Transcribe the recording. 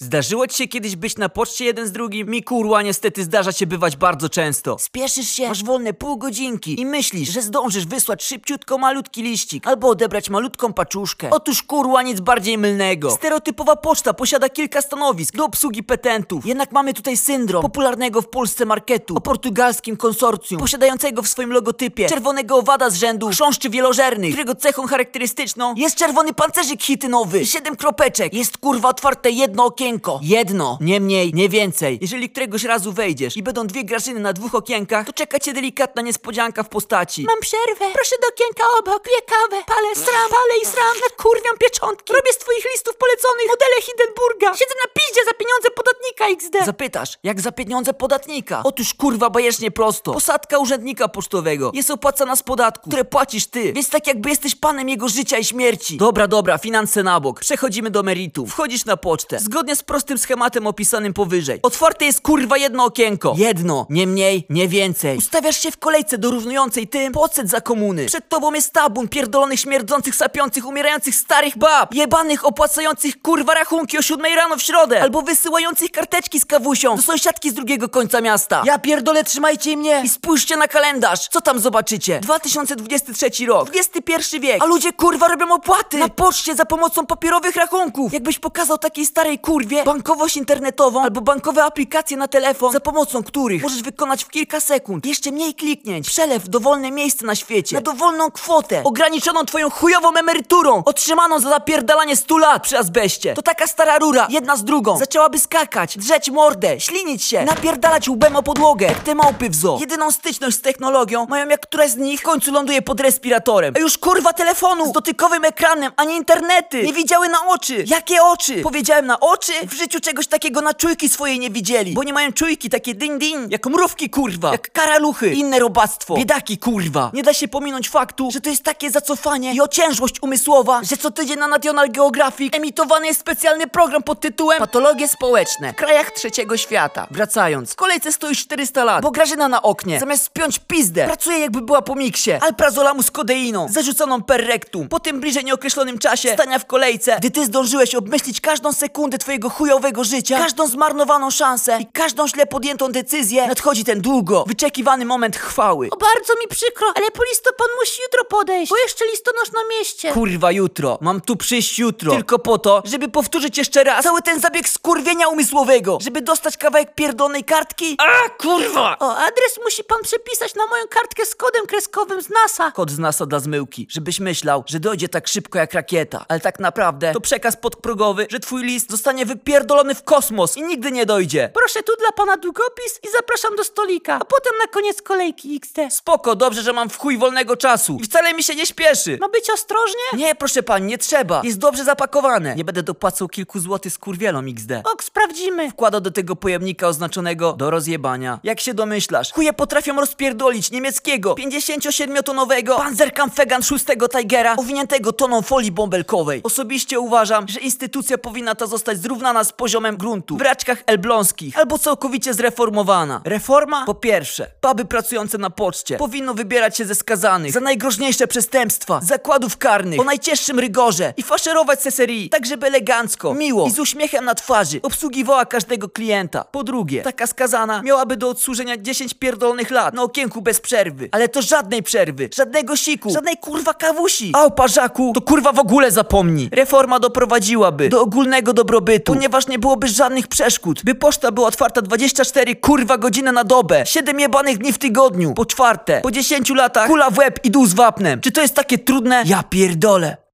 Zdarzyło ci się kiedyś być na poczcie jeden z drugim? Mi kurwa niestety zdarza się bywać bardzo często. Spieszysz się, masz wolne pół godzinki i myślisz, że zdążysz wysłać szybciutko malutki liścik albo odebrać malutką paczuszkę. Otóż kurwa nic bardziej mylnego. Stereotypowa poczta posiada kilka stanowisk do obsługi petentów. Jednak mamy tutaj syndrom Popularnego w Polsce marketu o portugalskim konsorcjum, posiadającego w swoim logotypie czerwonego owada z rzędu chrząszczy wielożernych, którego cechą charakterystyczną jest czerwony pancerzyk hitynowy i siedem kropeczek. Jest kurwa otwarte jedno okienko. Jedno, nie mniej, nie więcej. Jeżeli któregoś razu wejdziesz i będą dwie grażyny na dwóch okienkach, to czeka cię delikatna niespodzianka w postaci. Mam przerwę. Proszę do okienka obok, piję kawę. Palę, sram, palę i sram. Nakurwiam pieczątki. Robię z twoich listów poleconych modele Hindenburga. Siedzę na piździe za pieniądze podatnika XD. Zapytasz, jak za pieniądze podatnika? Otóż kurwa bajecznie prosto. Posadka urzędnika pocztowego jest opłacana z podatku, które płacisz ty, więc tak jakby jesteś panem jego życia i śmierci. Dobra, dobra, finanse na bok. Przechodzimy do meritum. Wchodzisz na pocztę. Zgodnie z prostym schematem opisanym powyżej. Otwarte jest kurwa jedno okienko. Jedno, nie mniej, nie więcej. Ustawiasz się w kolejce dorównującej tym podset za komuny. Przed tobą jest tabun pierdolonych, śmierdzących, sapiących, umierających starych bab. Jebanych, opłacających kurwa rachunki o siódmej rano w środę. Albo wysyłających karteczki z kawusią do sąsiadki z drugiego końca miasta. Ja pierdolę, trzymajcie mnie i spójrzcie na kalendarz. Co tam zobaczycie? 2023 rok, XXI wiek, a ludzie kurwa robią opłaty na poczcie za pomocą papierowych rachunków. Jakbyś pokazał takiej starej kurwie bankowość internetową albo bankowe aplikacje na telefon, za pomocą których możesz wykonać w kilka sekund, jeszcze mniej kliknięć, przelew w dowolne miejsce na świecie, na dowolną kwotę, ograniczoną twoją chujową emeryturą, otrzymaną za zapierdalanie 100 lat przy azbeście. To taka stara rura, jedna z drugą, zaczęłaby skakać, drzeć mordę, ślinić się, napierdalać łbem o podłogę, jak te małpy w zoo. Jedyną styczność z technologią mają jak któraś z nich w końcu ląduje pod respiratorem. A już kurwa telefonu z dotykowym ekranem, a nie internety. Nie widziały na oczy. Jakie oczy? Powiedziałem na oczy? W życiu czegoś takiego na czujki swojej nie widzieli, bo nie mają czujki takie ding ding, jak mrówki kurwa, jak karaluchy, inne robactwo, biedaki kurwa. Nie da się pominąć faktu, że to jest takie zacofanie i ociężłość umysłowa, że co tydzień na National Geographic emitowany jest specjalny program pod tytułem Patologie społeczne w krajach trzeciego świata. Wracając, w kolejce stoisz 400 lat, bo Grażyna na oknie, zamiast spiąć pizdę, pracuje jakby była po miksie. Alprazolamu z kodeiną, zarzuconą per rectum. Po tym bliżej nieokreślonym czasie stania w kolejce, gdy ty zdążyłeś obmyślić każdą sekundę twojego chujowego życia, każdą zmarnowaną szansę i każdą źle podjętą decyzję, nadchodzi ten długo wyczekiwany moment chwały. O, bardzo mi przykro, ale polisto pan musi jutro podejść, bo jeszcze listonosz na mieście. Kurwa jutro, mam tu przyjść jutro Tylko po to, żeby powtórzyć jeszcze raz Cały ten zabieg skurwienia umysłowego Żeby dostać kawałek pierdolnej kartki A kurwa! O, adres musi pan przepisać na moją kartkę z kodem kreskowym z NASA. Kod z NASA dla zmyłki Żebyś myślał, że dojdzie tak szybko jak rakieta Ale tak naprawdę to przekaz podprogowy Że twój list zostanie wypierdolony w kosmos I nigdy nie dojdzie Proszę tu dla pana długopis i zapraszam do stolika, a potem na koniec kolejki XD. Spoko, dobrze, że mam w chuj wolnego czasu I wcale mi się nie śpieszy Ma być ostrożnie? Nie, proszę pani, nie trzeba Jest dobrze zapakowane Nie będę dopłacał kilku złotych skurwielom XD Ok, sprawdzimy. Wkłada do tego pojemnika oznaczonego do rozjebania. Jak się domyślasz, chuje potrafią rozpierdolić niemieckiego 57-tonowego Panzerkampfegan 6 Tigera owiniętego toną folii bąbelkowej. Osobiście uważam, że instytucja powinna ta zostać zrównana z poziomem gruntu w raczkach elbląskich albo całkowicie zreformowana. Reforma? Po pierwsze, puby pracujące na poczcie powinno wybierać się ze skazanych za najgroźniejsze przestępstwa, zakładów karnych o najcięższym rygorze i faszerować seserii tak, żeby elegancko, miło i z uśmiechem na twarzy obsługiwała każdego klienta. Po drugie, taka skazana miałaby do odsłużenia 10 pierdolnych lat na okienku bez przerwy. Ale to żadnej przerwy, żadnego siku, żadnej kurwa kawusi. A o parzaku to kurwa w ogóle zapomnij. Reforma doprowadziłaby do ogólnego dobrobytu, ponieważ nie byłoby żadnych przeszkód, by poczta była otwarta 24 kurwa godziny na dobę, 7 jebanych dni w tygodniu. Po czwarte, po 10 latach kula w łeb i dół z wapnem. Czy to jest takie trudne? Ja pierdolę.